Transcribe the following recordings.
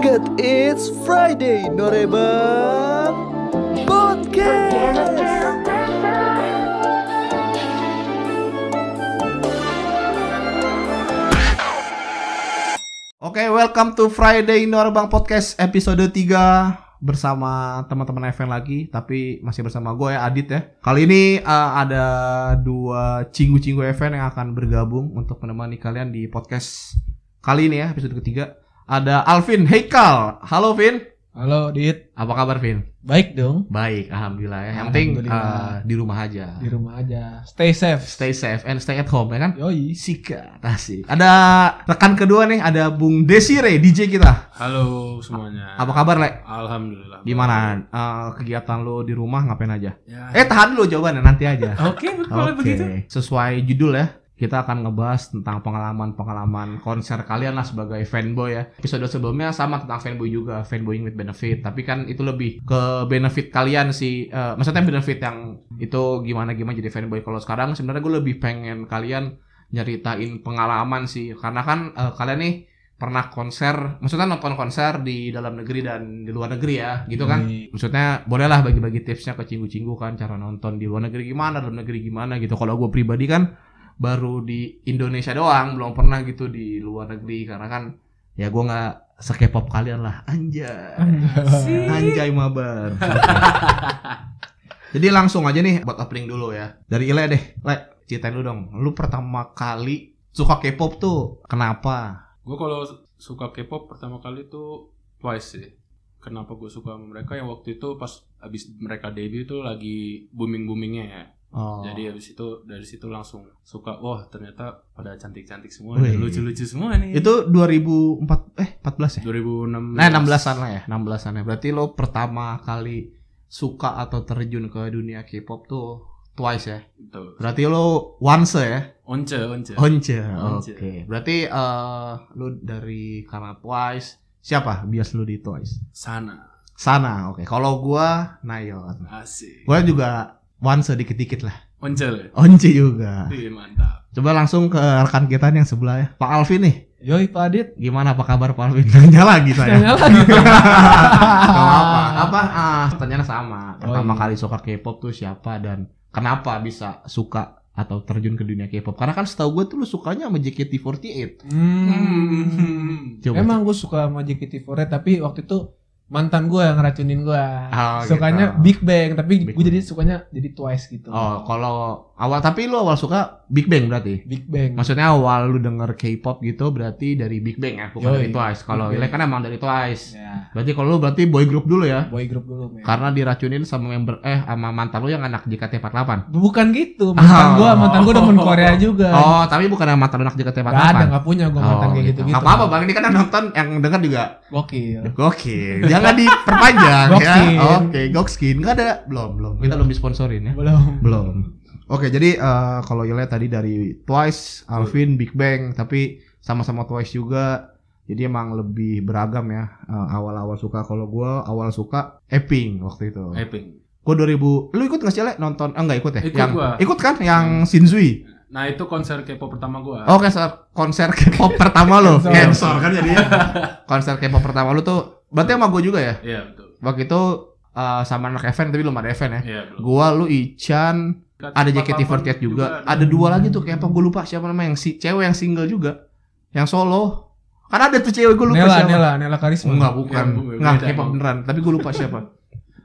God it's Friday, Norebang Podcast. Oke, welcome to Friday Norbang Podcast episode 3 bersama teman-teman event lagi, tapi masih bersama gue ya Adit ya. Kali ini uh, ada dua cinggu-cinggu event yang akan bergabung untuk menemani kalian di podcast kali ini ya, episode ketiga. Ada Alvin Heikal. Halo Vin. Halo Dit, Apa kabar Vin? baik dong Baik, alhamdulillah ya. Yang penting uh, di rumah aja. di rumah aja. Stay safe. Stay safe and stay at home ya kan? Yoi. Sikat, asik. Ada rekan kedua nih, ada Bung Desire DJ kita. Halo semuanya. Apa kabar, Le? Alhamdulillah. Gimana eh, kegiatan lo di rumah ngapain aja? Ya. Eh tahan dulu jawabannya nanti aja. Oke, kalau Oke. begitu. Sesuai judul ya, kita akan ngebahas tentang pengalaman-pengalaman konser kalian lah sebagai fanboy ya. Episode sebelumnya sama tentang fanboy juga, fanboying with benefit. Tapi kan itu lebih ke benefit kalian sih. Eh, maksudnya benefit yang itu gimana gimana jadi fanboy. Kalau sekarang sebenarnya gue lebih pengen kalian nyeritain pengalaman sih, karena kan eh, kalian nih pernah konser, maksudnya nonton konser di dalam negeri dan di luar negeri ya, gitu kan? Yoi. maksudnya bolehlah bagi-bagi tipsnya ke cinggu-cinggu kan cara nonton di luar negeri gimana dalam negeri gimana gitu kalau gue pribadi kan baru di Indonesia doang belum pernah gitu di luar negeri karena kan ya gue nggak sekepop kalian lah. Anjay. Anjay. Mabar. Jadi langsung aja nih buat opening dulu ya. Dari Ile deh. Le ceritain dulu dong. Lu pertama kali suka K-pop tuh kenapa? Gue kalau suka K-pop pertama kali tuh Twice sih. Kenapa gue suka sama mereka? Yang waktu itu pas abis mereka debut tuh lagi booming boomingnya ya. Oh. Jadi abis itu dari situ langsung suka. Wah ternyata pada cantik cantik semua, lucu-lucu semua nih. itu 2004 eh 14 ya 2006. Nah, 16-an lah ya, 16-an ya. Berarti lo pertama kali suka atau terjun ke dunia K-pop tuh Twice ya. Tuh. Berarti lo once ya? Once, once. Once. Once. Oke. Berarti eh lo dari karena Twice siapa bias lo di Twice? Sana. Sana. Oke. Kalau gua Nayeon. Asik. Gua juga once dikit-dikit lah. Once. le. Once juga. Wih, mantap. Coba langsung ke rekan kita nih yang sebelah ya. Pak Alvin nih. Yoi Pak Adit. Gimana apa kabar Pak Alvin? Nanya lagi saya. Nanya lagi. Gak apa apa ah pertanyaannya sama Oh, pertama iya. kali suka K-pop tuh siapa dan kenapa bisa suka atau terjun ke dunia K-pop karena kan setahu gue tuh lu sukanya sama JKT48 Hmm. Coba, Emang gue suka sama JKT48 tapi waktu itu mantan gue yang ngeracunin gue. Oh, sukanya gitu. Big Bang tapi gue jadi sukanya jadi Twice gitu. oh kalau awal tapi lu awal suka Big Bang berarti Big Bang. maksudnya awal lu denger K-pop gitu berarti dari Big Bang ya bukan Yoi, dari Twice kalau Ile kan emang dari Twice Ya, berarti kalau lu berarti boy group dulu ya boy group dulu. men. karena diracunin sama member eh sama mantan lu yang anak JKT48 Bukan gitu, mantan Oh. gue, mantan gue demen Korea juga. oh tapi bukan sama mantan anak JKT48 Gak ada, gak punya gue mantan Oh, kayak gitu. gitu-gitu. Gak apa-apa bang, ini kan yang nonton yang denger juga Gokil. Gokil. Jangan diperpanjang ya. Oke, Gokskin. Enggak ada. Belum, belum. Kita belum disponsorin ya. Belum. Belum. Oke, jadi eh, kalau Yole tadi dari Twice, Alvin, Big Bang, tapi sama-sama Twice juga. Jadi emang lebih beragam ya. Eh, awal-awal suka kalau gua awal suka Epping waktu itu. Epping. Gua 2000. Lu ikut nggak sih, Le? Nonton? Ah, enggak ikut ya? Ikut yang gua. ikut kan yang Shinzui. Nah itu konser K-pop pertama gue. Oh, konser konser K-pop pertama lo. Sensor. Sensor kan jadinya. konser K-pop pertama lu tuh berarti sama gua juga ya? Iya betul. waktu itu uh, sama anak event tapi belum ada event ya. Iya betul. Gua lu Ican, ada JKT48 juga. Ada dua lagi tuh kayak apa gue lupa siapa namanya yang si cewek yang single juga. Yang solo. Kan ada tuh cewek gue lupa Nela, siapa. Nela, Nela Karisma. Enggak, bukan. Ya, Enggak. K-pop beneran, tapi gue lupa siapa.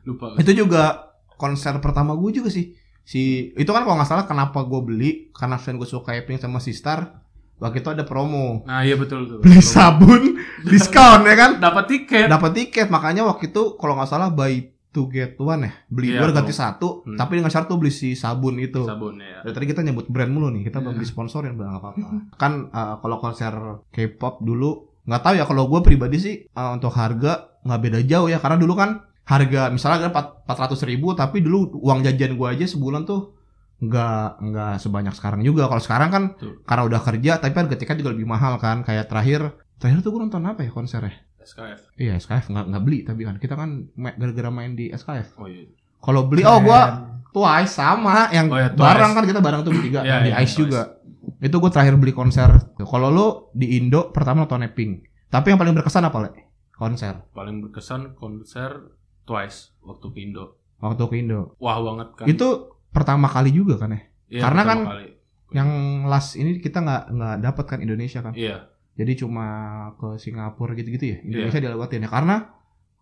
Lupa. itu juga konser pertama gue juga sih. Si itu kan kalau nggak salah kenapa gue beli karena fan gue suka Epping sama Sistar. Waktu itu ada promo. Nah iya betul betul. Beli sabun diskon ya kan? Dapat tiket. dapat tiket makanya waktu itu kalau nggak salah buy to get one ya beli Iya, dua ganti satu Hmm. tapi dengan syarat tuh beli si sabun itu Sabun ya. dari tadi kita nyebut brand mulu nih kita belum Iya. disponsorin belum apa-apa kan uh, kalau konser K-pop dulu nggak tahu ya kalau gue pribadi sih uh, untuk harga nggak beda jauh ya karena dulu kan harga misalnya empat ratus ribu tapi dulu uang jajan gue aja sebulan tuh nggak nggak sebanyak sekarang juga kalau sekarang kan Tuh. karena udah kerja tapi kan ketika juga lebih mahal kan kayak terakhir terakhir tuh gue nonton apa ya konsernya SKF. Iya SKF nggak nggak beli tapi kan kita kan gara-gara main di SKF. Oh iya. Kalau beli oh gua Twice sama yang Oh, ya, Twice. bareng kan kita bareng tuh bertiga Iya, di iya, Ice Twice. juga. Itu gue terakhir beli konser. Kalau lu di Indo pertama nontonnya Pink. Tapi yang paling berkesan apa, Le? Konser. Paling berkesan konser Twice waktu ke Indo. Waktu ke Indo. Wah banget kan. Itu pertama kali juga kan ya? Iya, karena kan kali. Yang last ini kita nggak nggak dapat kan Indonesia kan? Iya. Jadi cuma ke Singapura gitu-gitu ya. Indonesia dilewatin ya. Karena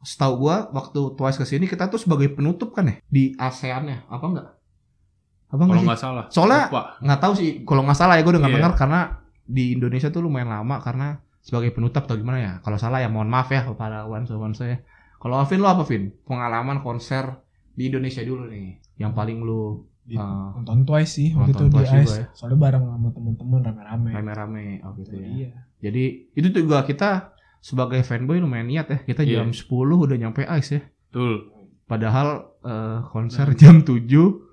setahu gua waktu Twice ke sini kita tuh sebagai penutup kan ya di ASEAN ya. Apa enggak? Apa enggak Kalau sih? nggak salah. Soalnya- nggak tahu sih kalau nggak salah ya gue udah nggak Iya. dengar karena di Indonesia tuh lumayan lama karena sebagai penutup atau gimana ya kalau salah ya mohon maaf ya kepada once once ya kalau Alvin lo apa Vin pengalaman konser di Indonesia dulu nih yang paling lu Di- Ah. nonton Twice sih waktu Nonton itu di Ice. ya. Soalnya bareng sama temen-temen rame-rame. rame-rame oh gitu ya Iya. Jadi itu juga kita sebagai fanboy lumayan niat ya kita Iya. jam 10 udah nyampe Ice ya Betul. padahal eh, konser jam 7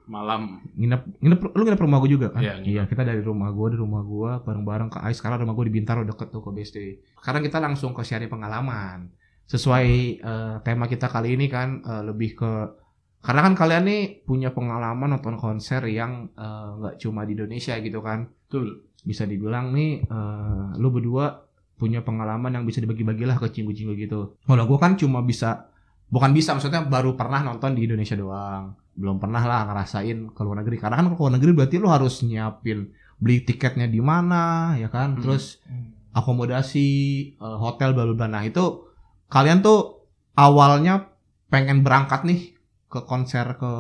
Malam. nginep nginep lu nginep rumah gue juga kan Iya, nginep. iya kita dari rumah gue di rumah gue bareng-bareng ke Ice karena rumah gue di Bintaro deket tuh ke BSD sekarang kita langsung ke sharing pengalaman sesuai eh, tema kita kali ini kan eh, lebih ke karena kan kalian nih punya pengalaman nonton konser yang nggak cuma di Indonesia gitu kan Betul. Bisa dibilang nih eh, lu berdua punya pengalaman yang bisa dibagi-bagilah ke cinggu-cinggu gitu. Kalau gue kan cuma bisa bukan bisa maksudnya baru pernah nonton di Indonesia doang. Belum pernah lah ngerasain ke luar negeri. Karena kan ke luar negeri berarti lu harus nyiapin beli tiketnya di mana ya kan. Hmm. Terus Hmm. akomodasi eh, hotel bla bla. Nah, itu kalian tuh awalnya pengen berangkat nih ke konser ke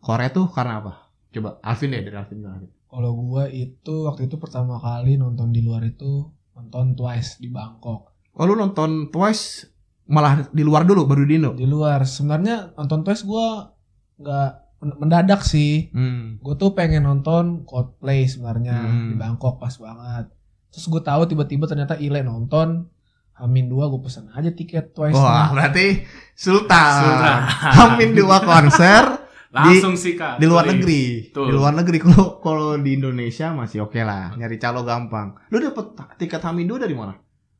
Korea tuh karena apa? Coba Alvin deh dari Alvin dulu, Alvin. Kalau gua itu waktu itu pertama kali nonton di luar itu nonton Twice di Bangkok. Oh lu nonton Twice malah di luar dulu baru di Indo. Di luar sebenarnya nonton Twice gua nggak men- mendadak sih. Hmm. Gue tuh pengen nonton Coldplay sebenarnya Hmm. di Bangkok pas banget. Terus gue tahu tiba-tiba ternyata Ile nonton. Hamin dua gue pesen aja tiket Twice. Wah, berarti Sultan. Sultan. Hamin dua konser Langsung sih kak. di luar Beli. negeri. Betul. Di luar negeri kalau kalau di Indonesia masih oke lah, nyari calo gampang. Lu dapet tiket Hamin dua dari mana?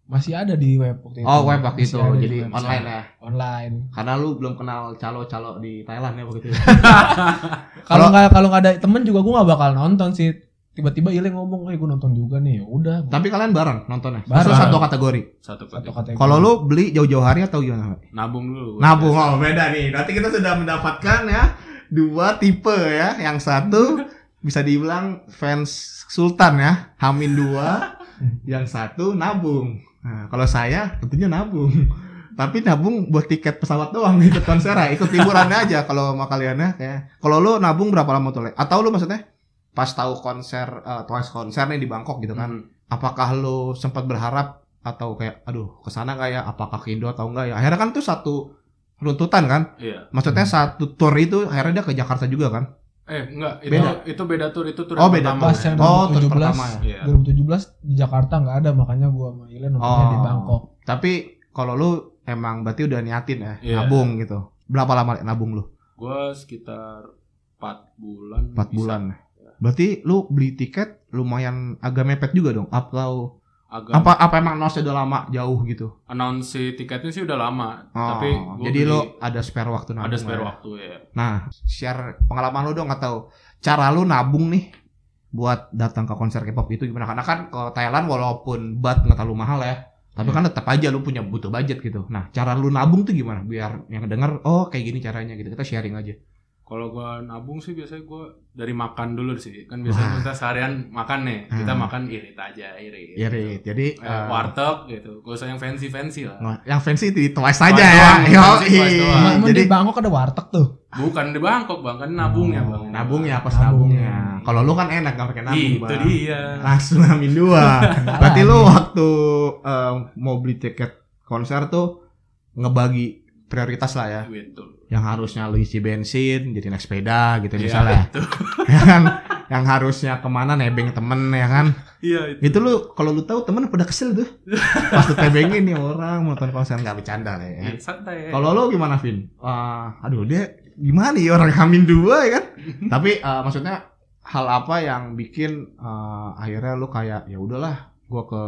Masih ada di web waktu itu. Oh, web waktu Masih itu. ada di Jadi website. online ya. Online. Karena lu belum kenal calo-calo di Thailand ya waktu itu. Kalau nggak kalau nggak ada temen juga gue nggak bakal nonton sih. Tiba-tiba Ile ngomong, eh gue nonton juga nih. Ya udah. gua Tapi kalian bareng nontonnya. Bareng. Satu kategori. Satu kategori. Kalau lu beli jauh-jauh hari atau gimana? Nabung dulu. Nabung oh beda nih. Berarti kita sudah mendapatkan ya dua tipe ya. Yang satu bisa dibilang fans Sultan ya, Hamin dua. Yang satu nabung. Nah, kalau saya tentunya nabung. Tapi nabung buat tiket pesawat doang ikut konser ya, ikut liburannya aja kalau sama kalian ya. Kayak kalau lu nabung berapa lama tuh? Atau lu maksudnya pas tahu konser eh, Twice konser nih di Bangkok gitu kan. Hmm. Apakah lu sempat berharap atau kayak aduh ke sana nggak ya apakah ke Indo atau enggak ya akhirnya kan tuh satu runtutan kan Iya. Maksudnya satu tour itu akhirnya dia ke Jakarta juga kan? Eh enggak. Itu Beda. itu beda tour itu tour Oh, beda pertama. Pas yang Oh, tour 2017. pertama ya. Iya. 2017 di Jakarta nggak ada makanya gue sama Ile nontonnya di Oh. Bangkok. Tapi kalau lu emang berarti udah niatin ya, Iya. nabung gitu. Berapa lama nabung lu? Gua sekitar 4 bulan. 4 bisa. bulan. Berarti lu beli tiket lumayan agak mepet juga dong. Atau Agak apa apa emang nose udah lama jauh gitu? announce si tiketnya sih udah lama, Oh, tapi jadi beli- lu ada spare waktu nabung. ada spare lah ya. waktu ya. Nah, share pengalaman lu dong atau cara lu nabung nih buat datang ke konser K-pop itu gimana? Karena kan ke Thailand walaupun bat nggak terlalu mahal ya, tapi kan tetap aja lu punya butuh budget gitu. Nah, cara lu nabung tuh gimana? Biar yang denger, oh kayak gini caranya gitu. Kita sharing aja. Kalau gua nabung sih biasanya gua dari makan dulu sih. Kan biasanya Wah. kita seharian makan nih. Kita Hmm. makan irit aja, irit. Iya, gitu. Jadi Eh, eh, warteg gitu. Gak usah yang fancy-fancy lah. Wah, yang fancy di Twice aja ya. Yo, fancy Jadi di Bangkok ada warteg tuh. Bukan di Bangkok, Bang. Kan nabungnya, Oh, Bang. Nabungnya pas Nabungnya. nabungnya. Kalau lu kan enak gak pakai nabung, Itu Bang. dia. Langsung amin dua. Berarti lu waktu eh, mau beli tiket konser tuh ngebagi prioritas lah ya. Betul. Yang harusnya lu isi bensin, jadi naik sepeda gitu Iya, misalnya. itu. ya kan? Yang harusnya ke mana nebeng temen ya kan? Iya, itu. Itu lu kalau lu tahu temen pada kesel tuh. Pas lu tebengin nih orang mau nonton konser nggak bercanda lah ya. Iya, santai. Kalau lo gimana Vin? Wah, aduh dia gimana ya orang hamin dua ya kan? Tapi eh, maksudnya hal apa yang bikin eh, akhirnya lu kayak ya udahlah gua ke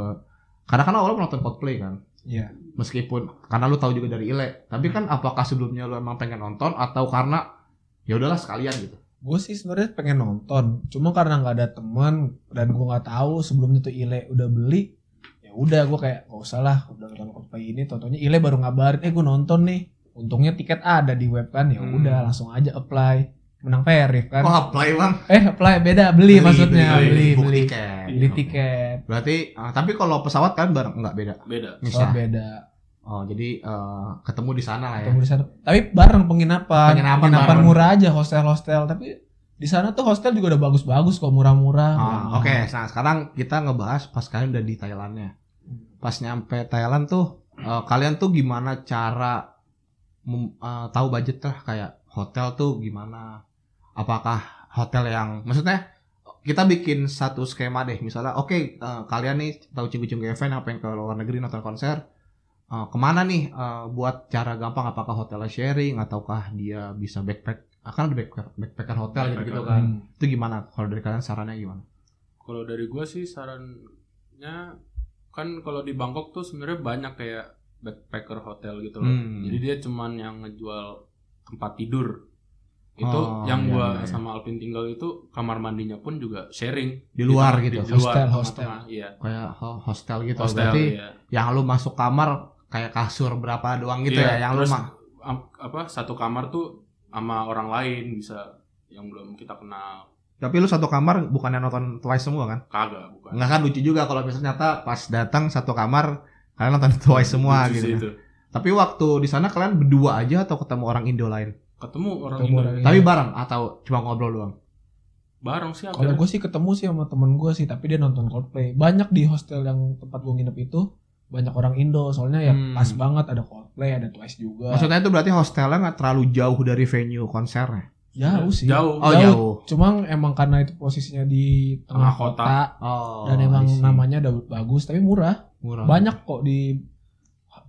karena kan awalnya nonton Coldplay kan. Iya. Meskipun karena lu tahu juga dari Ile, tapi kan apakah sebelumnya lu emang pengen nonton atau karena ya udahlah sekalian gitu. gue sih sebenarnya pengen nonton. Cuma karena nggak ada teman dan gue nggak tahu sebelumnya tuh Ile udah beli ya udah gue kayak gak usah lah udah nonton Coldplay ini tontonnya. Ile baru ngabarin eh gue nonton nih. Untungnya tiket ada di web kan ya Hmm. udah langsung aja apply menang Verif kan Oh, apply bang. eh apply beda beli, maksudnya beli, beli book beli tiket. beli tiket Berarti, ah, tapi kalau pesawat kan bareng nggak beda. Beda. oh, Bisa. beda Oh, jadi eh, ketemu di sana lah ya. ketemu di sana tapi bareng penginapan Penginapan bareng. murah aja hostel hostel tapi di sana tuh hostel juga udah bagus-bagus kok murah-murah Ah, Nah, Oke, nah sekarang kita ngebahas pas kalian udah di Thailandnya. Pas nyampe Thailand tuh, eh, kalian tuh gimana cara mem- eh, tahu budget lah kayak hotel tuh gimana? Apakah hotel yang, maksudnya kita bikin satu skema deh, misalnya, oke eh, kalian nih tahu cigu-cigu event apa yang ke luar negeri nonton konser, eh, ke mana nih eh, buat cara gampang? Apakah hotelnya sharing ataukah dia bisa backpack? Akan ada backpacker, backpacker hotel gitu, gitu kan? Hmm. Itu gimana? Kalau dari kalian sarannya gimana? Kalau dari gue sih sarannya kan kalau di Bangkok tuh sebenarnya banyak kayak backpacker hotel gitu loh. Hmm. Jadi dia cuman yang ngejual tempat tidur. Itu Oh, yang iya, gua iya, iya. sama Alvin tinggal itu kamar mandinya pun juga sharing Di luar Di- gitu? Di, luar Hostel, tengah-tengah, hostel. Iya. kayak ho- hostel gitu. Hostel Berarti iya. yang lu masuk kamar kayak kasur berapa doang gitu Iya, ya? Yang lu mah apa satu kamar tuh sama orang lain bisa yang belum kita kenal. tapi lu satu kamar bukannya nonton Twice semua kan? Kagak, bukan. Enggak kan lucu juga kalau misalnya nyata pas datang satu kamar kalian nonton Twice semua Lucu gitu. sih kan. itu. Tapi waktu di sana kalian berdua aja atau ketemu orang Indo lain? Ketemu orang Ketemu Indo. orang Indo. Tapi bareng atau cuma ngobrol doang? Bareng sih Kalau gue sih ketemu sih sama temen gue sih, tapi dia nonton Coldplay. Banyak di hostel yang tempat gue nginep itu banyak orang Indo, soalnya ya Hmm. pas banget ada Coldplay, ada Twice juga. Maksudnya itu berarti hostelnya nggak terlalu jauh dari venue konsernya? jauh sih. Jauh. Oh jauh. Cuma emang karena itu posisinya di tengah Tengah kota. kota, Oh. dan emang namanya udah bagus, tapi murah. murah. Banyak kok di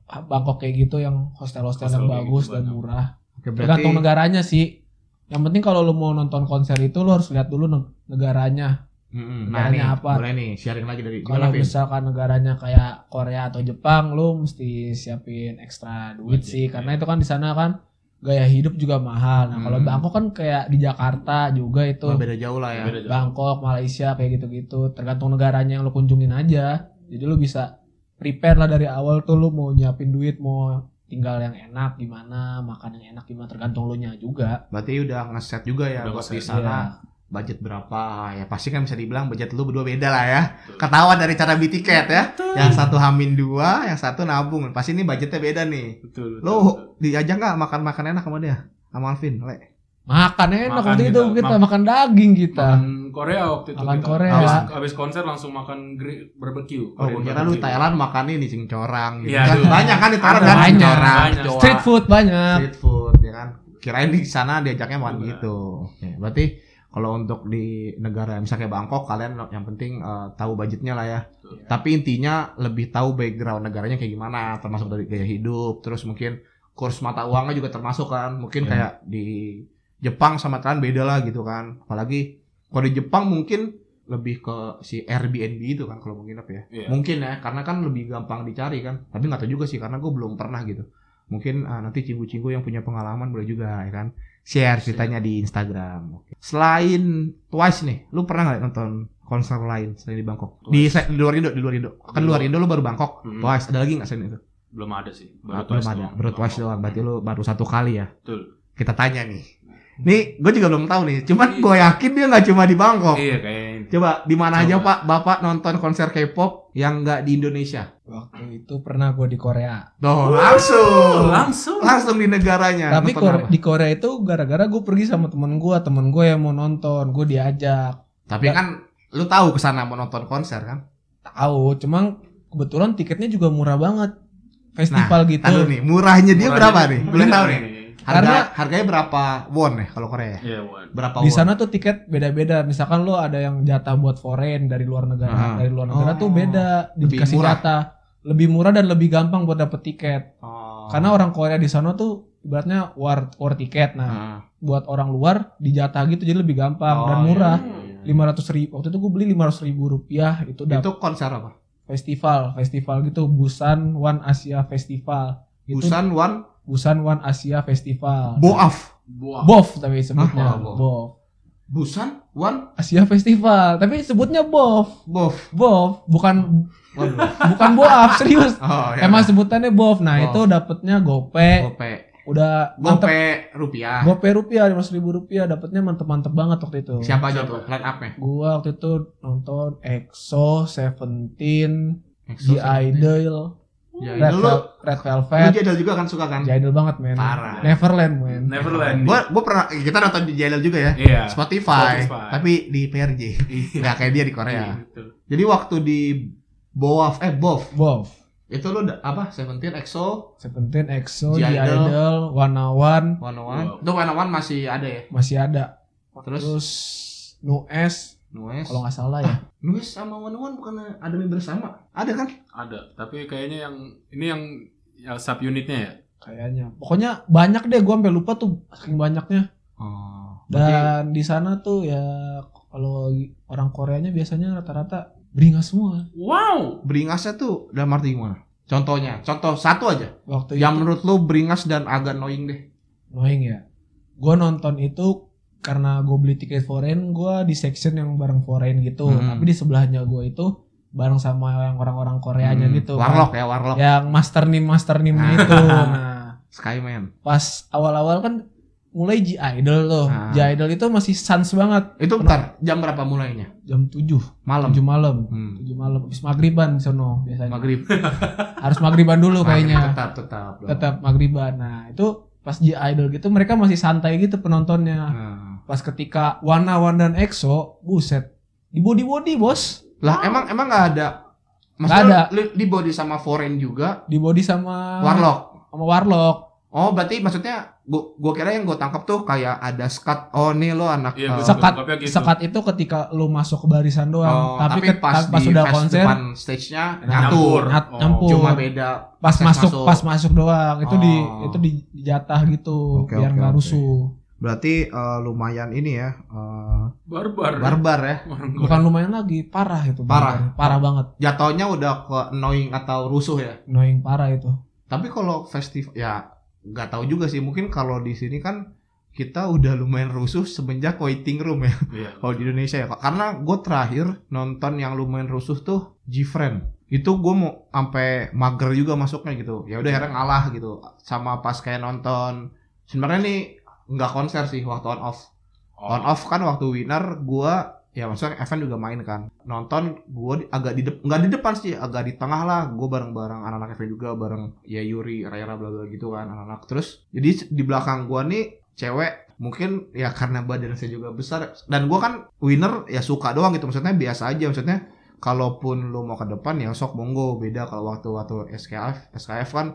Bangkok kayak gitu yang hostel-hostel Hostel yang bagus gitu dan banyak. murah. Oke, berarti Tergantung negaranya sih. Yang penting kalau lu mau nonton konser itu lu harus lihat dulu ne- negaranya. Mm-mm. Nah, nih, apa? boleh nih sharing lagi dari Kalau misalkan negaranya kayak Korea atau Jepang, lu mesti siapin ekstra duit Budget, sih, ya. karena itu kan di sana kan gaya hidup juga mahal. Nah, kalau Hmm. Bangkok kan kayak di Jakarta juga itu, Oh, beda jauh lah ya. Jauh. Bangkok, Malaysia kayak gitu-gitu. Tergantung negaranya yang lu kunjungin aja. Jadi lu bisa prepare lah dari awal tuh lu mau nyiapin duit, mau tinggal yang enak gimana, makan yang enak gimana, tergantung lu nya juga. Berarti udah ngeset juga ya Udah buat di sana Iya. budget berapa ya pasti kan bisa dibilang budget lu berdua beda lah ya Betul. ketahuan dari cara beli tiket ya yang satu hamin dua yang satu nabung pasti ini budgetnya beda nih Betul. betul, lu betul. diajak nggak makan makan enak sama dia sama Alvin le Makan enak Makan waktu itu kita, kita mak- makan daging kita. Makan Korea waktu itu Makan kita. Korea. Habis, habis konser langsung makan grill barbecue. oh gue kira lu Thailand makan ini cinccorang gitu Iya, kan banyak kan di Thailand kan banyak. cinccorang Banyak. coa, Street food banyak. street food ya kan kirain di sana diajaknya makan gitu Oke, berarti kalau untuk di negara misalnya kayak Bangkok kalian yang penting eh, tahu budgetnya lah ya Betul. tapi intinya lebih tahu background negaranya kayak gimana termasuk dari gaya hidup terus mungkin kurs mata uangnya juga termasuk kan mungkin Iya. kayak di Jepang sama Thailand beda lah gitu kan. Apalagi kalau di Jepang mungkin lebih ke si Airbnb itu kan kalau mungkin apa ya. Iya. mungkin ya karena kan lebih gampang dicari kan. Tapi nggak tahu juga sih karena gue belum pernah gitu. Mungkin ah, nanti cinggu-cinggu yang punya pengalaman boleh juga ya kan. Share ceritanya di Instagram. Oke. selain Twice nih lu pernah nggak nonton konser lain selain di Bangkok? Di, Twice. di luar Indo di luar Indo. Kan luar. Indo lu baru Bangkok. Hmm. Twice ada lagi nggak selain itu? Belum ada sih. Ah, belum ada. baru Twice doang. Berarti lu baru satu kali ya? Betul. kita tanya nih nih gue juga belum tahu nih cuman gue yakin dia nggak cuma di Bangkok Iya kayaknya. coba di mana aja pak bapak nonton konser K-pop yang nggak di Indonesia Waktu itu pernah gue di Korea. Tuh, langsung. Langsung. Langsung di negaranya. Tapi Kore- apa? di Korea itu gara-gara gue pergi sama temen gue, temen gue yang mau nonton, gue diajak. Tapi kan lu tahu ke sana mau nonton konser kan? Tahu, cuma kebetulan tiketnya juga murah banget. Festival gitu. Tahu nih, murahnya dia Murahnya- berapa nih? Boleh tahu nih. Harga Karena- harganya berapa won ya kalau Korea? ya? Iya, Wan. Berapa Di won? sana tuh tiket beda-beda. Misalkan lo ada yang jatah buat foreign dari luar negara, Ah. dari luar negara Oh. tuh beda Lebih dikasih murah. jatah. Lebih murah dan lebih gampang buat dapet tiket. Oh. Karena orang Korea di sana tuh ibaratnya war war tiket. Nah, Ah. buat orang luar dijatah gitu jadi lebih gampang Oh, dan iya, murah. iya, iya. Lima ratus ribu. Waktu itu gue beli lima ratus ribu rupiah itu dapet Itu konser apa? festival, festival gitu Busan One Asia Festival. Itu Busan One Busan One Asia Festival. Boaf. Buah. BOF tapi sebutnya Ah, BOF. BOF. Busan, One, Asia Festival tapi sebutnya BOF Bof. BOF bukan bukan BOAF serius Oh, ya. emang sebutannya BOF nah BOF. itu dapatnya gope Gope. udah mantep Gope rupiah. gope rupiah lima ribu rupiah dapatnya mantep-mantep banget waktu itu Siapa aja tuh line up-nya? gua waktu itu nonton EXO, Seventeen, Exo The. Idol, Ya, Red, lu, Vel- Red lu Velvet, Jadel juga kan suka kan? Jadel banget men. Parah. Neverland men. Neverland. Gua gua pernah kita nonton di Jadel juga ya. Iya. Spotify, Spotify. tapi di PRJ. Iya. Nggak kayak dia di Iya, Korea. betul. Jadi waktu di Boaf eh Bof Bof, itu lu apa? Seventeen, EXO, Seventeen, EXO, The Idol. Idol, One One One on One. Wow. Itu One on One masih ada ya? masih ada. Terus, Terus Nues Nues. kalau nggak salah ya. Nues sama One on One bukan ada member sama? Ada kan? Ada, tapi kayaknya yang ini yang yang sub unitnya ya. Kayaknya. Pokoknya banyak deh gua sampai lupa tuh saking banyaknya. Oh. Dan di sana tuh ya kalau orang Koreanya biasanya rata-rata beringas semua. Wow. beringasnya tuh dalam arti gimana? Contohnya, contoh satu aja. Waktu Yang itu menurut lu beringas dan agak annoying deh. annoying ya. Gue nonton itu karena gue beli tiket foreign, gue di section yang bareng foreign gitu. Hmm. Tapi di sebelahnya gue itu bareng sama yang orang-orang Koreanya Hmm, gitu. Warlock kan. ya, Warlock. Yang master nim master nimnya itu. Nah, Skyman. pas awal-awal kan mulai G Idol tuh. Ah. G Idol itu masih sans banget. Itu bentar, jam berapa mulainya? Jam 7, Malam. 7 malam. Hmm. 7 malam habis maghriban di sono biasanya. Maghrib. Harus maghriban dulu kayaknya. Tetap, tetap. dong. Tetap maghriban. Nah, itu pas G Idol gitu mereka masih santai gitu penontonnya. Nah. Pas ketika Wana Wan dan EXO, buset. Di body body bos, Lah emang emang nggak ada. Nggak ada. lu di body sama foreign juga di body sama Warlock. sama Warlock. Oh, berarti maksudnya gua, gua kira yang gua tangkap tuh kayak ada skat. Oh, nih lo anak Iya, eh, betul. Sekat Tapi gitu. sekat itu ketika lu masuk ke barisan doang, oh, tapi, tapi, ke- pas, pas di udah fest konser depan stage-nya Nyampur. nyatur. nyat- Oh, nyampur. Cuma beda pas akses masuk, pas masuk doang. Itu di Oh. itu di dijatah gitu Oke, biar nggak oke. rusuh. Berarti eh, lumayan ini ya. eh, Barbar. barbar ya. Korea. Bukan lumayan lagi, parah itu. Parah. Parah banget. Jatuhnya udah ke annoying atau rusuh ya. Annoying parah itu. Tapi kalau festival ya nggak tahu juga sih. Mungkin kalau di sini kan kita udah lumayan rusuh semenjak waiting room ya. Iya. Kalau di Indonesia ya. Karena gue terakhir nonton yang lumayan rusuh tuh G-Friend. Itu gue mau sampai mager juga masuknya gitu. Ya udah akhirnya ngalah gitu. Sama pas kayak nonton. Sebenarnya nih nggak konser sih waktu on off. Oh. On off kan waktu winner gua ya maksudnya event juga main kan. Nonton gua di- agak di depan nggak di depan sih, agak di tengah lah. Gua bareng-bareng anak-anak event juga bareng ya Yuri, Raya bla bla gitu kan anak-anak. Terus jadi di belakang gua nih cewek mungkin ya karena badan saya juga besar dan gua kan winner ya suka doang gitu maksudnya biasa aja maksudnya kalaupun lu mau ke depan ya sok monggo beda kalau waktu waktu SKF SKF kan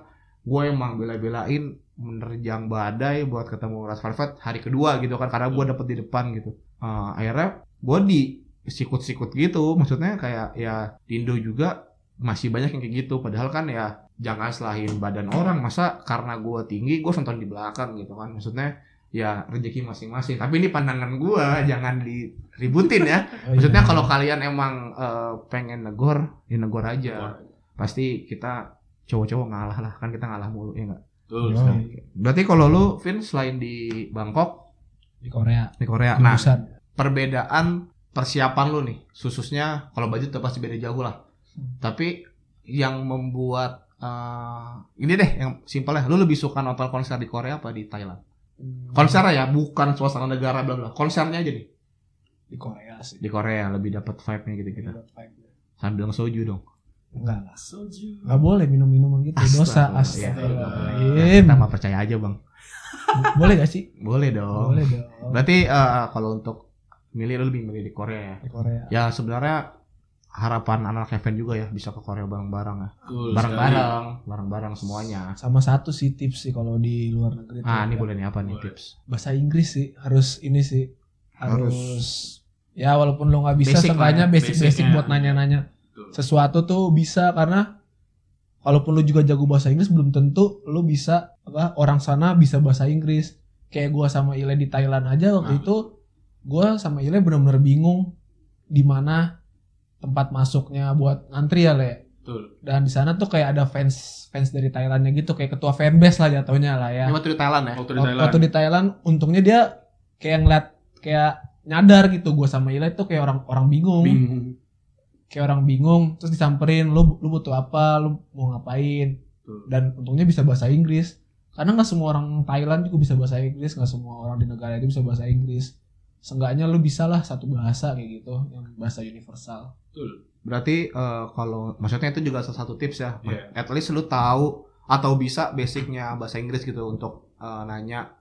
gue emang bela-belain menerjang badai buat ketemu Ras Velvet hari kedua gitu kan karena gue dapet di depan gitu. Eh, akhirnya gue di sikut-sikut gitu maksudnya kayak ya di Indo juga masih banyak yang kayak gitu. Padahal kan ya jangan selain badan orang. Masa karena gue tinggi gue nonton di belakang gitu kan. Maksudnya ya rezeki masing-masing. Tapi ini pandangan gue jangan diributin ya. Oh, maksudnya iya. kalau kalian emang eh, pengen negor ya negor aja. Pasti kita cowok-cowok ngalah lah kan kita ngalah mulu ya nggak Betul. Sekali. berarti kalau lu Vin selain di Bangkok di Korea. di Korea Di nah Busan. perbedaan persiapan lu nih khususnya kalau budget udah pasti beda jauh lah Hmm. tapi yang membuat eh, ini deh yang simpel ya lu lebih suka nonton konser di Korea apa di Thailand Hmm. konser ya bukan suasana negara bla bla konsernya aja nih di Korea sih. di Korea lebih dapat vibe nya gitu kita sambil ngesoju dong Enggak lah. Soju. Enggak boleh minum minuman gitu. Dosa. Astagfirullah. Ya, Astagfirullahaladzim. kita mah percaya aja bang Boleh gak sih? boleh dong Boleh dong. berarti eh, kalau untuk milih lebih milih di Korea ya Di Korea. ya sebenarnya harapan anak event juga ya bisa ke Korea bareng-bareng ya Betul bareng-bareng bareng-bareng semuanya Sama satu sih tips sih kalau di luar negeri. ah ini boleh nih apa nih Boleh. tips Bahasa Inggris sih harus ini sih harus, Harus. ya walaupun lo nggak bisa seenggaknya ya, basic-basic buat nanya-nanya. Sesuatu tuh bisa karena walaupun lu juga jago bahasa Inggris belum tentu lu bisa apa orang sana bisa bahasa Inggris kayak gua sama Ile di Thailand aja waktu Nah. itu gua sama Ile benar-benar bingung di mana tempat masuknya buat ngantri ya le Betul. dan di sana tuh kayak ada fans fans dari Thailandnya gitu kayak ketua fanbase lah jatuhnya lah ya ini waktu di Thailand ya Waktu di Thailand. waktu di Thailand untungnya dia kayak ngeliat kayak nyadar gitu gue sama Ila itu kayak orang orang bingung. bingung kayak orang bingung terus disamperin lu lu butuh apa lu mau ngapain dan untungnya bisa bahasa Inggris karena nggak semua orang Thailand juga bisa bahasa Inggris nggak semua orang di negara itu bisa bahasa Inggris seenggaknya lu bisa lah satu bahasa kayak gitu yang bahasa universal betul Berarti eh, kalau maksudnya itu juga salah satu tips ya. Iya. At least lu tahu atau bisa basicnya bahasa Inggris gitu untuk eh, nanya.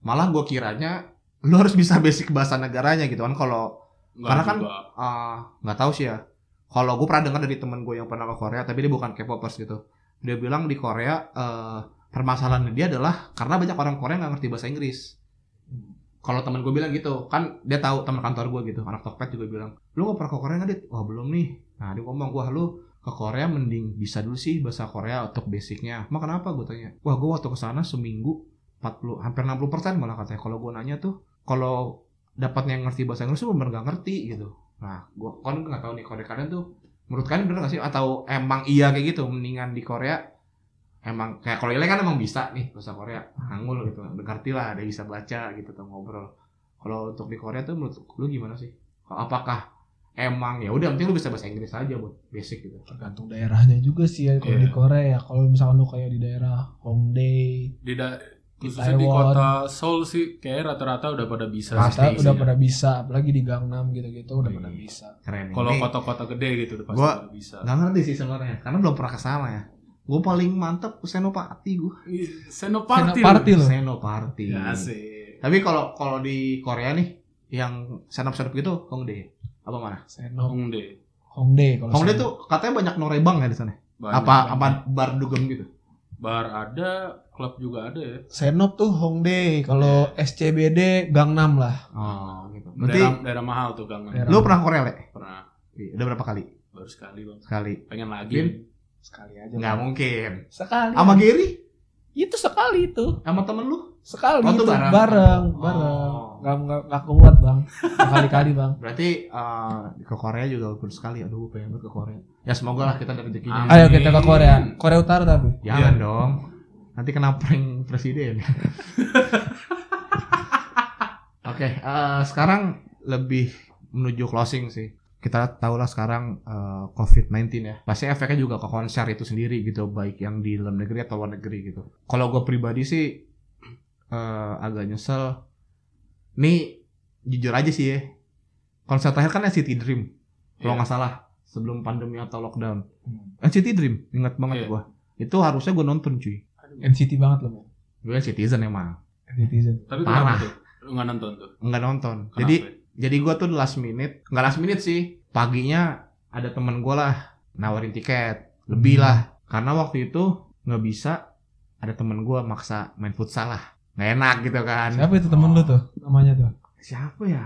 Malah gue kiranya lu harus bisa basic bahasa negaranya gitu kan kalau Karena kan- ah, nggak tahu sih ya. Kalau gue pernah dengar dari temen gue yang pernah ke Korea, tapi dia bukan K-popers gitu. Dia bilang di Korea eh, permasalahan dia adalah karena banyak orang Korea nggak ngerti bahasa Inggris. Kalau temen gue bilang gitu, kan dia tahu teman kantor gue gitu, anak Tokped juga bilang, lu nggak pernah ke Korea nggak dit? Wah belum nih. Nah dia ngomong, wah lu ke Korea mending bisa dulu sih bahasa Korea untuk basicnya. Emang kenapa gue tanya? Wah gue waktu ke sana seminggu 40 hampir 60 persen malah katanya. Kalau gue nanya tuh, kalau dapatnya yang ngerti bahasa Inggris tuh nggak ngerti gitu. Nah gue kan nggak tahu nih Korea kalian tuh menurut kalian bener gak sih? Atau emang iya kayak gitu mendingan di Korea emang kayak kalau Ile kan emang bisa nih bahasa Korea hangul gitu ngerti lah ada bisa baca gitu tuh ngobrol. Kalau untuk di Korea tuh menurut lu gimana sih? Apakah emang ya udah penting lu bisa bahasa Inggris aja buat basic gitu. Tergantung daerahnya juga sih ya kalau Iya. di Korea. Kalau misalkan lu kayak di daerah Hongdae. Di da- Khususnya di kota Seoul sih kayak rata-rata udah pada bisa Pasti sih. udah pada bisa apalagi di Gangnam gitu-gitu udah pada bisa. keren kalau kota-kota gede gitu udah pasti Gua- pada bisa. nggak ngerti sih sebenarnya karena belum pernah ke sana ya. Gue paling mantep Senopati gue Senoparty Senoparty loh. Senopati Ya sih. tapi kalau kalau di Korea nih yang senop-senop gitu Hongdae. Apa mana? Senop. Hongdae. Hongdae kalau Hongdae Senop. tuh katanya banyak norebang ya di sana. Banyak apa apa bar dugem gitu Bar ada, klub juga ada ya. Senop tuh Hongdae kalau SCBD Gangnam lah. Oh gitu. Berarti Daerah, daerah mahal tuh Gang. Daerah- lu pernah Korea le? Pernah. Iya, udah berapa kali? Baru sekali bang. sekali. Pengen lagi. Bin? sekali aja. Nggak mungkin. Sekali sama Gary? Itu sekali itu. Sama temen lu sekali Oh, itu itu bareng. bareng Oh. bareng. Nggak nggak nggak kuat bang. Kali-kali bang. Berarti eh, ke Korea juga baru sekali. Aduh pengen banget ke Korea. Ya semoga lah kita ada rezekinya. Ayo kita ke Korea. Korea Utara tapi. Jangan Iya. dong. Nanti kena prank presiden. Oke eh, sekarang lebih menuju closing sih. Kita tahu lah sekarang eh, COVID-19 ya. Pasti efeknya juga ke konser itu sendiri gitu baik yang di dalam negeri atau luar negeri gitu. Kalau gue pribadi sih eh, agak nyesel. Nih jujur aja sih ya. Konser terakhir kan NCT Dream kalau Iya. nggak salah sebelum pandemi atau lockdown. NCT Dream ingat banget Iya. gua. Itu harusnya gue nonton cuy. NCT banget loh gue citizen emang. Netizen Tapi Parah. tuh? Lu nggak nonton tuh? nggak nonton. Kenapa? jadi jadi gue tuh last minute nggak last minute sih. Paginya ada temen gue lah nawarin tiket. Lebih Hmm. lah. Karena waktu itu nggak bisa ada temen gue maksa main futsal lah nggak enak gitu kan. Siapa itu temen lu tuh namanya tuh? Siapa ya?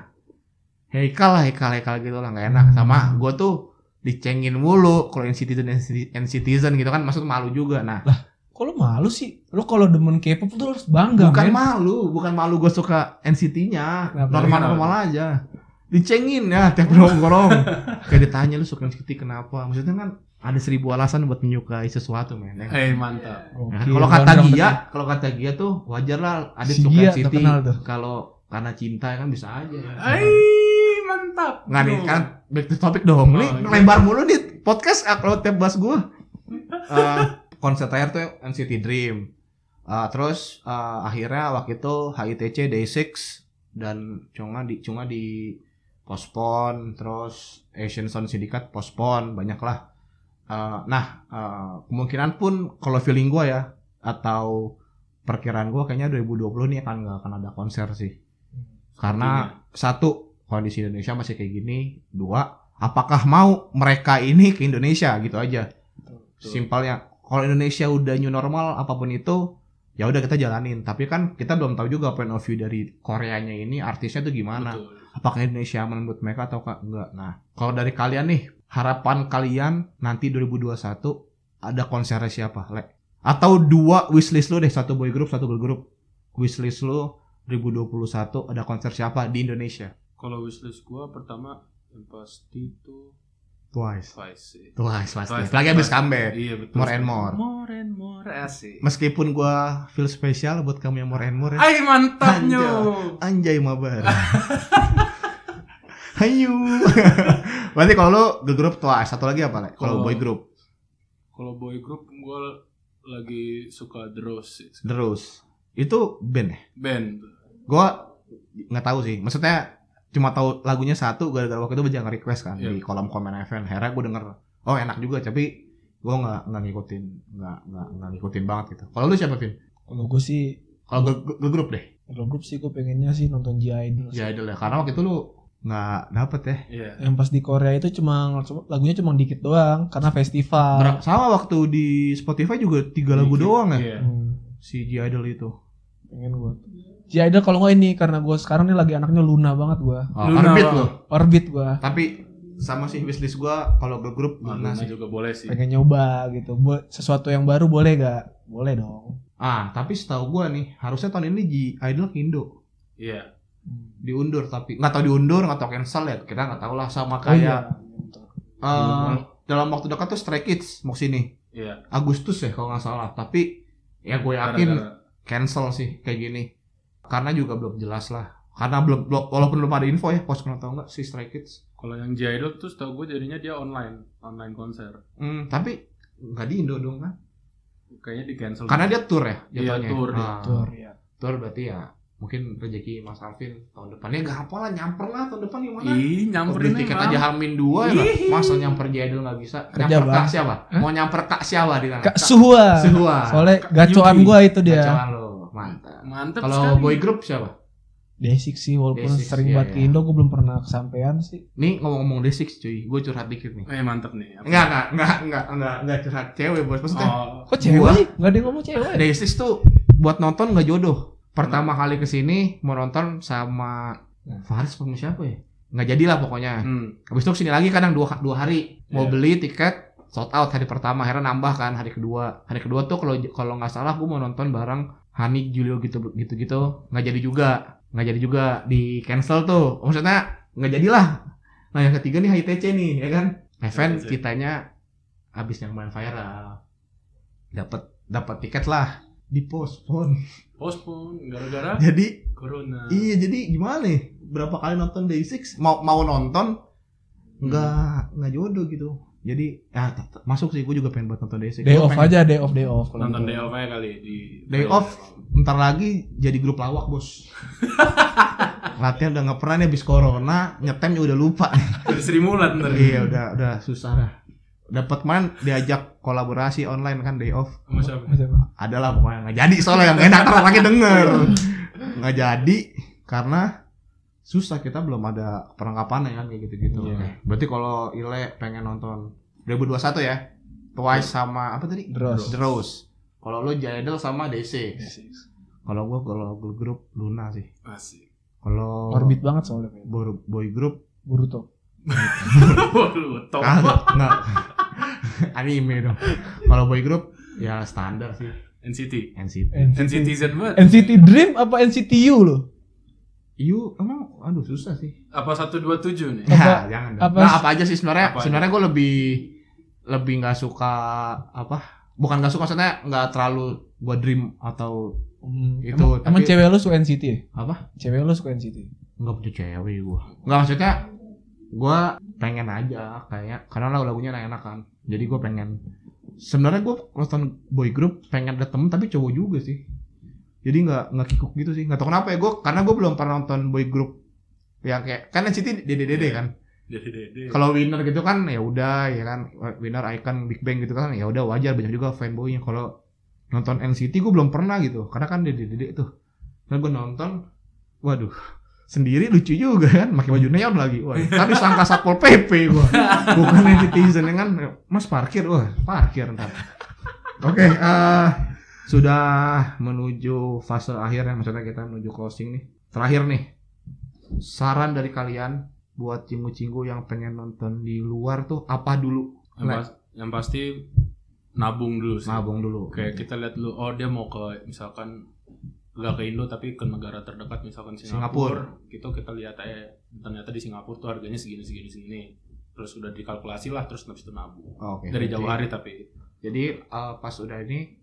Heikal lah Heikal Heikal gitu lah nggak enak. Hmm. sama gue tuh dicengin mulu kalau yang citizen and citizen gitu kan maksud malu juga. Nah kok lu malu sih? Lu kalau demen K-pop tuh harus bangga bukan men. malu bukan malu gue suka NCT-nya normal normal aja. Dicengin ya tiap nongkrong. Kayak ditanya lu suka NCT kenapa? Maksudnya kan ada seribu alasan buat menyukai sesuatu men. Eh mantap. Nah, Oke, kalau kata. Gia kalau kata Gia tuh wajar lah ada Si suka tuh. kalau karena cinta kan bisa aja Ay, mantap. nggak nih kan back to topic dong nih Oh, iya. lebar mulu nih podcast kalau tiap bahas gue Eh, konser terakhir tuh NCT Dream Eh, terus eh, akhirnya waktu itu HITC Day6 dan cuma di cuma di postpone terus Asian Sound Syndicate postpone banyak lah Eh, nah eh, kemungkinan pun kalau feeling gue ya atau perkiraan gue kayaknya 2020 nih akan nggak akan ada konser sih. Karena satu kondisi Indonesia masih kayak gini. Dua apakah mau mereka ini ke Indonesia gitu aja? Betul. simpelnya kalau Indonesia udah new normal apa pun itu ya udah kita jalanin. Tapi kan kita belum tahu juga point of view dari Koreanya ini artisnya tuh gimana. Betul. apakah Indonesia menurut mereka atau enggak nah kalau dari kalian nih harapan kalian nanti 2021 ada konsernya siapa le atau dua wishlist lu deh satu boy group satu girl group wishlist lu 2021 ada konser siapa di Indonesia Kalau wishlist gua pertama yang pasti itu Twice Twice sih. Twice pasti Twice, lagi abis Twice. comeback Iya betul. More and more. More and more asik. meskipun gua feel spesial buat kamu yang more and more ya. Ay mantapnya. Anjay. anjay mabar Hayu. Berarti kalau lu girl group Twice, satu lagi apa, Le? Kalau Kalau- boy group Kalau boy group gue lagi suka The Rose itu band ya? Band. Gua nggak tahu sih. Maksudnya cuma tahu lagunya satu gara-gara waktu itu banyak request kan Iya. di kolom komen event. Akhirnya gue denger, oh enak juga tapi gue nggak nggak ngikutin nggak nggak nggak ngikutin banget gitu. Kalau lu siapa Vin? Kalau gue sih Kalau girl, girl group deh. girl group sih gue pengennya sih nonton G-Idol. sih. Ya idol ya. Karena waktu itu lu nggak dapet ya. Iya. Yang pas di Korea itu cuma lagunya cuma dikit doang karena festival. Sama waktu di Spotify juga tiga lagu Dikit. doang ya. Iya. Hmm, Si G Idol itu. pengen gue. G-Idol kalau nggak ini karena gue sekarang nih lagi anaknya Luna banget gue. Oh, Luna Orbit lo. Orbit gue. Tapi sama sih wishlist gua kalau girl group Ah, Luna Luna sih. juga boleh sih. Pengen nyoba gitu. Bo- sesuatu yang baru boleh gak? Boleh dong. Ah, tapi setahu gua nih, harusnya tahun ini G Idol ke Indo. Iya. Diundur tapi nggak tahu diundur, nggak tahu cancel ya. Kita nggak tahu lah sama Oh kayak iya. eh, dalam waktu dekat tuh Stray Kids mau sini. Iya. Agustus ya kalau nggak salah. Tapi ya gue yakin Gara-gara- cancel sih kayak gini. Karena juga belum jelas lah. Karena belum, belum walaupun belum ada info ya, pos atau enggak si Stray Kids. Kalau yang J-Idol tuh setahu gue jadinya dia online, online konser. Hmm, tapi nggak di Indo dong kan? Kayaknya di cancel. Karena dia tour ya Iya, jatuhnya. tour dia. Ah. Tur ya. Tour berarti ya mungkin rezeki Mas Alvin tahun depannya gak apa lah nyamper lah tahun depan gimana? Ih, nyamperin tiket aja Hamin dua ya. Masa nyamper Jadul nggak bisa? Kerja, nyamper kak Bang. siapa? Mau nyamper kak siapa di sana? Kak Suhua. Suhua. Soalnya Kak gacoan Yuki. gua itu dia. Kacauan lo, mantap. Mantep Kalau boy group siapa? Desik sih walaupun Desik, sering iya, banget ke iya. Indo gue belum pernah kesampaian sih. Nih ngomong-ngomong Desix cuy, gue curhat dikit nih. Eh mantep nih. Apa? Enggak, enggak, enggak, enggak, enggak, enggak curhat cewek bos. Maksudnya Oh, Kok cewek sih? Gak ada yang ngomong cewek. Desix tuh buat nonton nggak jodoh. Pertama kali ke sini mau nonton sama Faris sama siapa ya? Nggak jadi lah pokoknya. hmm. Habis itu ke sini lagi kadang dua, dua hari. Mau Iya. beli tiket sold out hari pertama. Akhirnya nambah kan hari kedua. Hari kedua tuh kalau kalau nggak salah gue mau nonton bareng Hani Julio gitu gitu gitu nggak jadi juga. Nggak jadi juga di cancel tuh. Maksudnya nggak jadilah. Nah yang ketiga nih HITC nih ya kan? Event kitanya habis yang main viral. Dapat dapat tiket lah di postpone Postpone gara-gara jadi corona. Iya jadi gimana nih? Berapa kali nonton Day Six mau mau nonton nggak nggak jodoh gitu. Jadi ya t- t- masuk sih gue juga pengen buat nonton Day Six. Day Gua off pengen- aja, day off, day off. kalau Nonton gitu. day off aja kali di Day off ntar lagi jadi grup lawak bos. Latihan udah nggak pernah nih habis corona nyetemnya udah lupa. Sri Mulat ntar. iya udah udah susah lah. Dapat kemarin diajak kolaborasi online kan Day off. Sama siapa? Mas siapa? Adalah pokoknya nggak jadi soalnya yang enak ntar lagi denger. Nggak jadi karena susah kita belum ada perlengkapannya kan kayak gitu-gitu. Iya. Oke. Berarti kalau Ile pengen nonton 2021 ya, Twice sama apa tadi? The Rose. The Rose. Kalau lo Jadel sama DC. Kalau gua kalau girl group Luna sih. Asik. Kalau Orbit banget soalnya. boy, boy group Boruto. Kagak enggak. Anime dong. Kalau boy group ya standar sih NCT. NCT. NCT Z banget. NCT Dream apa NCT U lo? Iu emang aduh susah sih. Apa 127 nih? Apa- Ya, jangan dong. apa- Nah, apa aja sih sebenarnya? Sebenarnya gue lebih lebih nggak suka apa? Bukan nggak suka maksudnya nggak terlalu gua dream atau Hmm, Itu, emang, tapi- emang cewek lu suka NCT ya? apa? Cewek lu suka NCT? Nggak punya cewek gua. Nggak maksudnya gua pengen aja kayak karena lagu-lagunya enak-enak kan. Jadi gua pengen sebenarnya gua nonton boy group pengen ada temen tapi cowok juga sih. Jadi nggak nggak kikuk gitu sih. Nggak tahu kenapa ya gua karena gua belum pernah nonton boy group yang kayak kan NCT dede-dede Iya. kan. Dede. kalau winner gitu kan ya udah ya kan winner icon Big Bang gitu kan ya udah wajar banyak juga fanboynya kalau nonton NCT gue belum pernah gitu karena kan dede dede tuh dan gue nonton waduh sendiri lucu juga kan pakai baju neon lagi. Wah tapi sangka satpol pp gue bukan netizen ya kan mas parkir. Wah parkir ntar. Oke eh, sudah menuju fase akhir ya maksudnya kita menuju closing nih. Terakhir nih saran dari kalian buat cinggu-cinggu yang pengen nonton di luar tuh apa dulu? Yang, pas- yang pasti nabung dulu sih. nabung dulu. Kayak kita lihat dulu, oh dia mau ke misalkan nggak ke Indo tapi ke negara terdekat misalkan Singapura, gitu kita lihat aja ternyata di Singapura tuh harganya segini segini segini. Terus udah dikalkulasi lah terus habis itu nabung. Oh, oke dari jauh hari tapi. Jadi eh, pas udah ini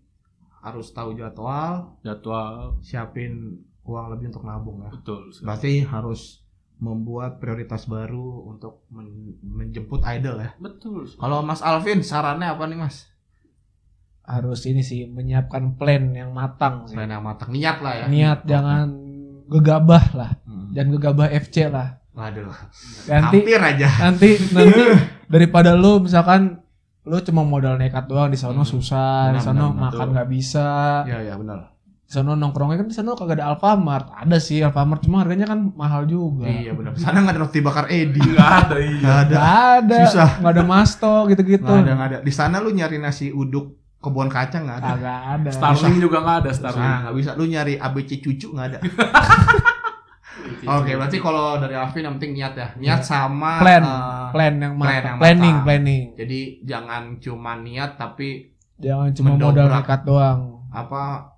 harus tahu jadwal. Jadwal. Siapin uang lebih untuk nabung ya. Betul. Berarti harus membuat prioritas baru untuk men- menjemput idol ya. Betul. Kalau Mas Alvin sarannya apa nih Mas? Harus ini sih menyiapkan plan yang matang sih. Selain yang matang niat lah ya. Niat jangan gegabah lah, Hmm. jangan gegabah FC lah. Waduh. Nanti Hampir aja. nanti nanti daripada lu misalkan lu cuma modal nekat doang di sono Hmm. susah, di sono benar, makan nggak bisa. Ya ya benar. Di sono nongkrongnya kan di sono kagak ada Alfamart. Ada sih Alfamart cuma harganya kan mahal juga. Iya benar. Sana nggak ada roti bakar Edi. Enggak ada iya. Nggak ada. Nggak ada. Susah. Nggak ada masto gitu-gitu. Nggak ada nggak ada. Di sana lu nyari nasi uduk kebun kacang nggak ada. Kagak ada. Starling juga nggak ada Starling. Nah, nggak bisa. Lu nyari ABC cucu nggak ada. Oke, berarti kalau dari Alvin yang penting niat ya. Niat sama Plan. eh, plan yang plan matang. yang planning, matang. planning. Jadi jangan cuma niat tapi Jangan cuma modal nekat doang. apa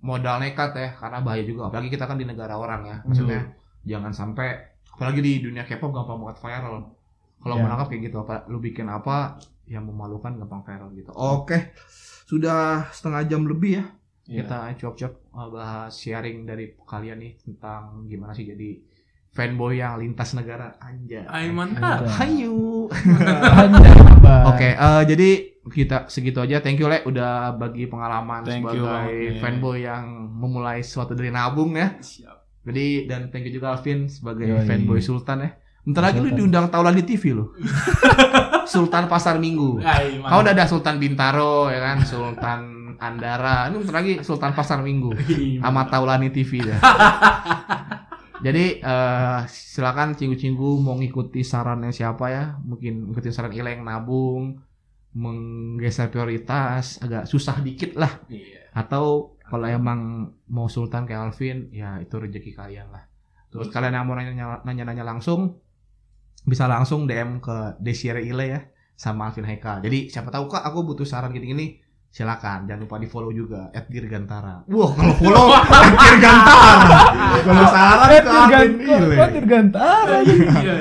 modal nekat ya karena bahaya juga. Apalagi kita kan di negara orang ya. Maksudnya jangan sampai apalagi di dunia K-pop gampang banget viral. Kalau Ya. menangkap kayak gitu apa lu bikin apa yang memalukan gampang viral gitu. Oke. Sudah setengah jam lebih ya. Iya. kita cuap-cuap uh, bahas sharing dari kalian nih tentang gimana sih jadi fanboy yang lintas negara anja. Ay, mantap. Hayu. Oke, eh, jadi kita segitu aja. Thank you Le udah bagi pengalaman Thank you, sebagai Bang. fanboy yang memulai sesuatu dari nabung ya. Siap. Jadi dan thank you juga Alvin sebagai Yoi. fanboy Sultan ya. Bentar lagi lu diundang taulan di TV lu. Sultan Pasar Minggu. Ay, Kau udah ada Sultan Bintaro ya kan, Sultan Andara. Ini bentar lagi Sultan Pasar Minggu. sama Taulani TV dah. Jadi eh, silakan cinggu-cinggu mau ngikuti sarannya siapa ya? Mungkin ngikutin saran Ileng nabung, menggeser prioritas agak susah dikit lah. Iya. Atau kalau emang mau Sultan kayak Alvin, ya itu rezeki kalian lah. Terus kalian yang mau nanya- nanya-nanya langsung bisa langsung DM ke Desire Ile ya sama Alvin Haikal. Jadi siapa tahu kak aku butuh saran gini-gini silakan jangan lupa di follow juga @dirgantara. Wah kalau follow @dirgantara. Kalau saran ke Alvin Ile. Kok dirgantara?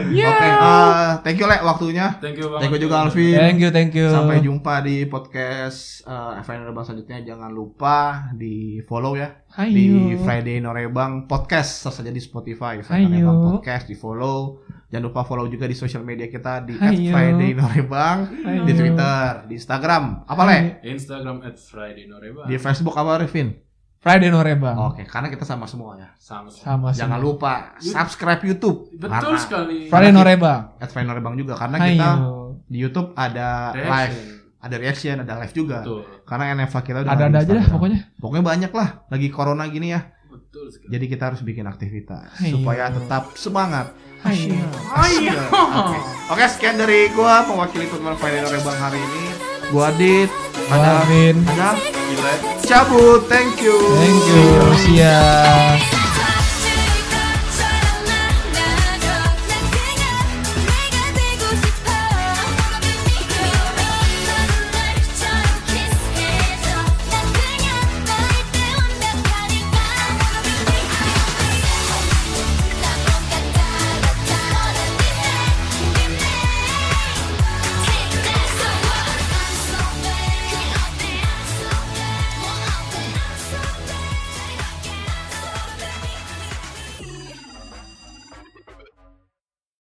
Iya. Oke, eh, thank you Le waktunya. Thank you banget. Thank you juga Alvin. Thank you, thank you. Sampai jumpa di podcast uh, FNR Bang selanjutnya. Jangan lupa di follow ya Hayu. di Friday Norebang Podcast saja di Spotify Friday. Norebang Podcast di follow jangan lupa follow juga di sosial media kita di Ayo. @friday norebang Ayo. di Twitter di Instagram apa le Instagram at Friday Noreba. di Facebook apa Revin Friday Norebang. oke karena kita sama semua ya Sama. Sama jangan lupa subscribe YouTube Betul sekali. Friday Norebang. at Friday Norebang juga karena kita Ayo. di YouTube ada Reaction. live ada reaction ada live juga Betul. karena NFA kita udah Ada-ada di aja dah Instagram. pokoknya. pokoknya banyak lah lagi corona gini ya Betul sekali. jadi kita harus bikin aktivitas Ayo. supaya tetap semangat Ayo. Ayo. Oke. Oke, sekian dari gua mewakili teman Friday Norebang hari ini. Gua Adit, ada Alvin. ada Gila. cabut. Thank you. Thank you. Siap.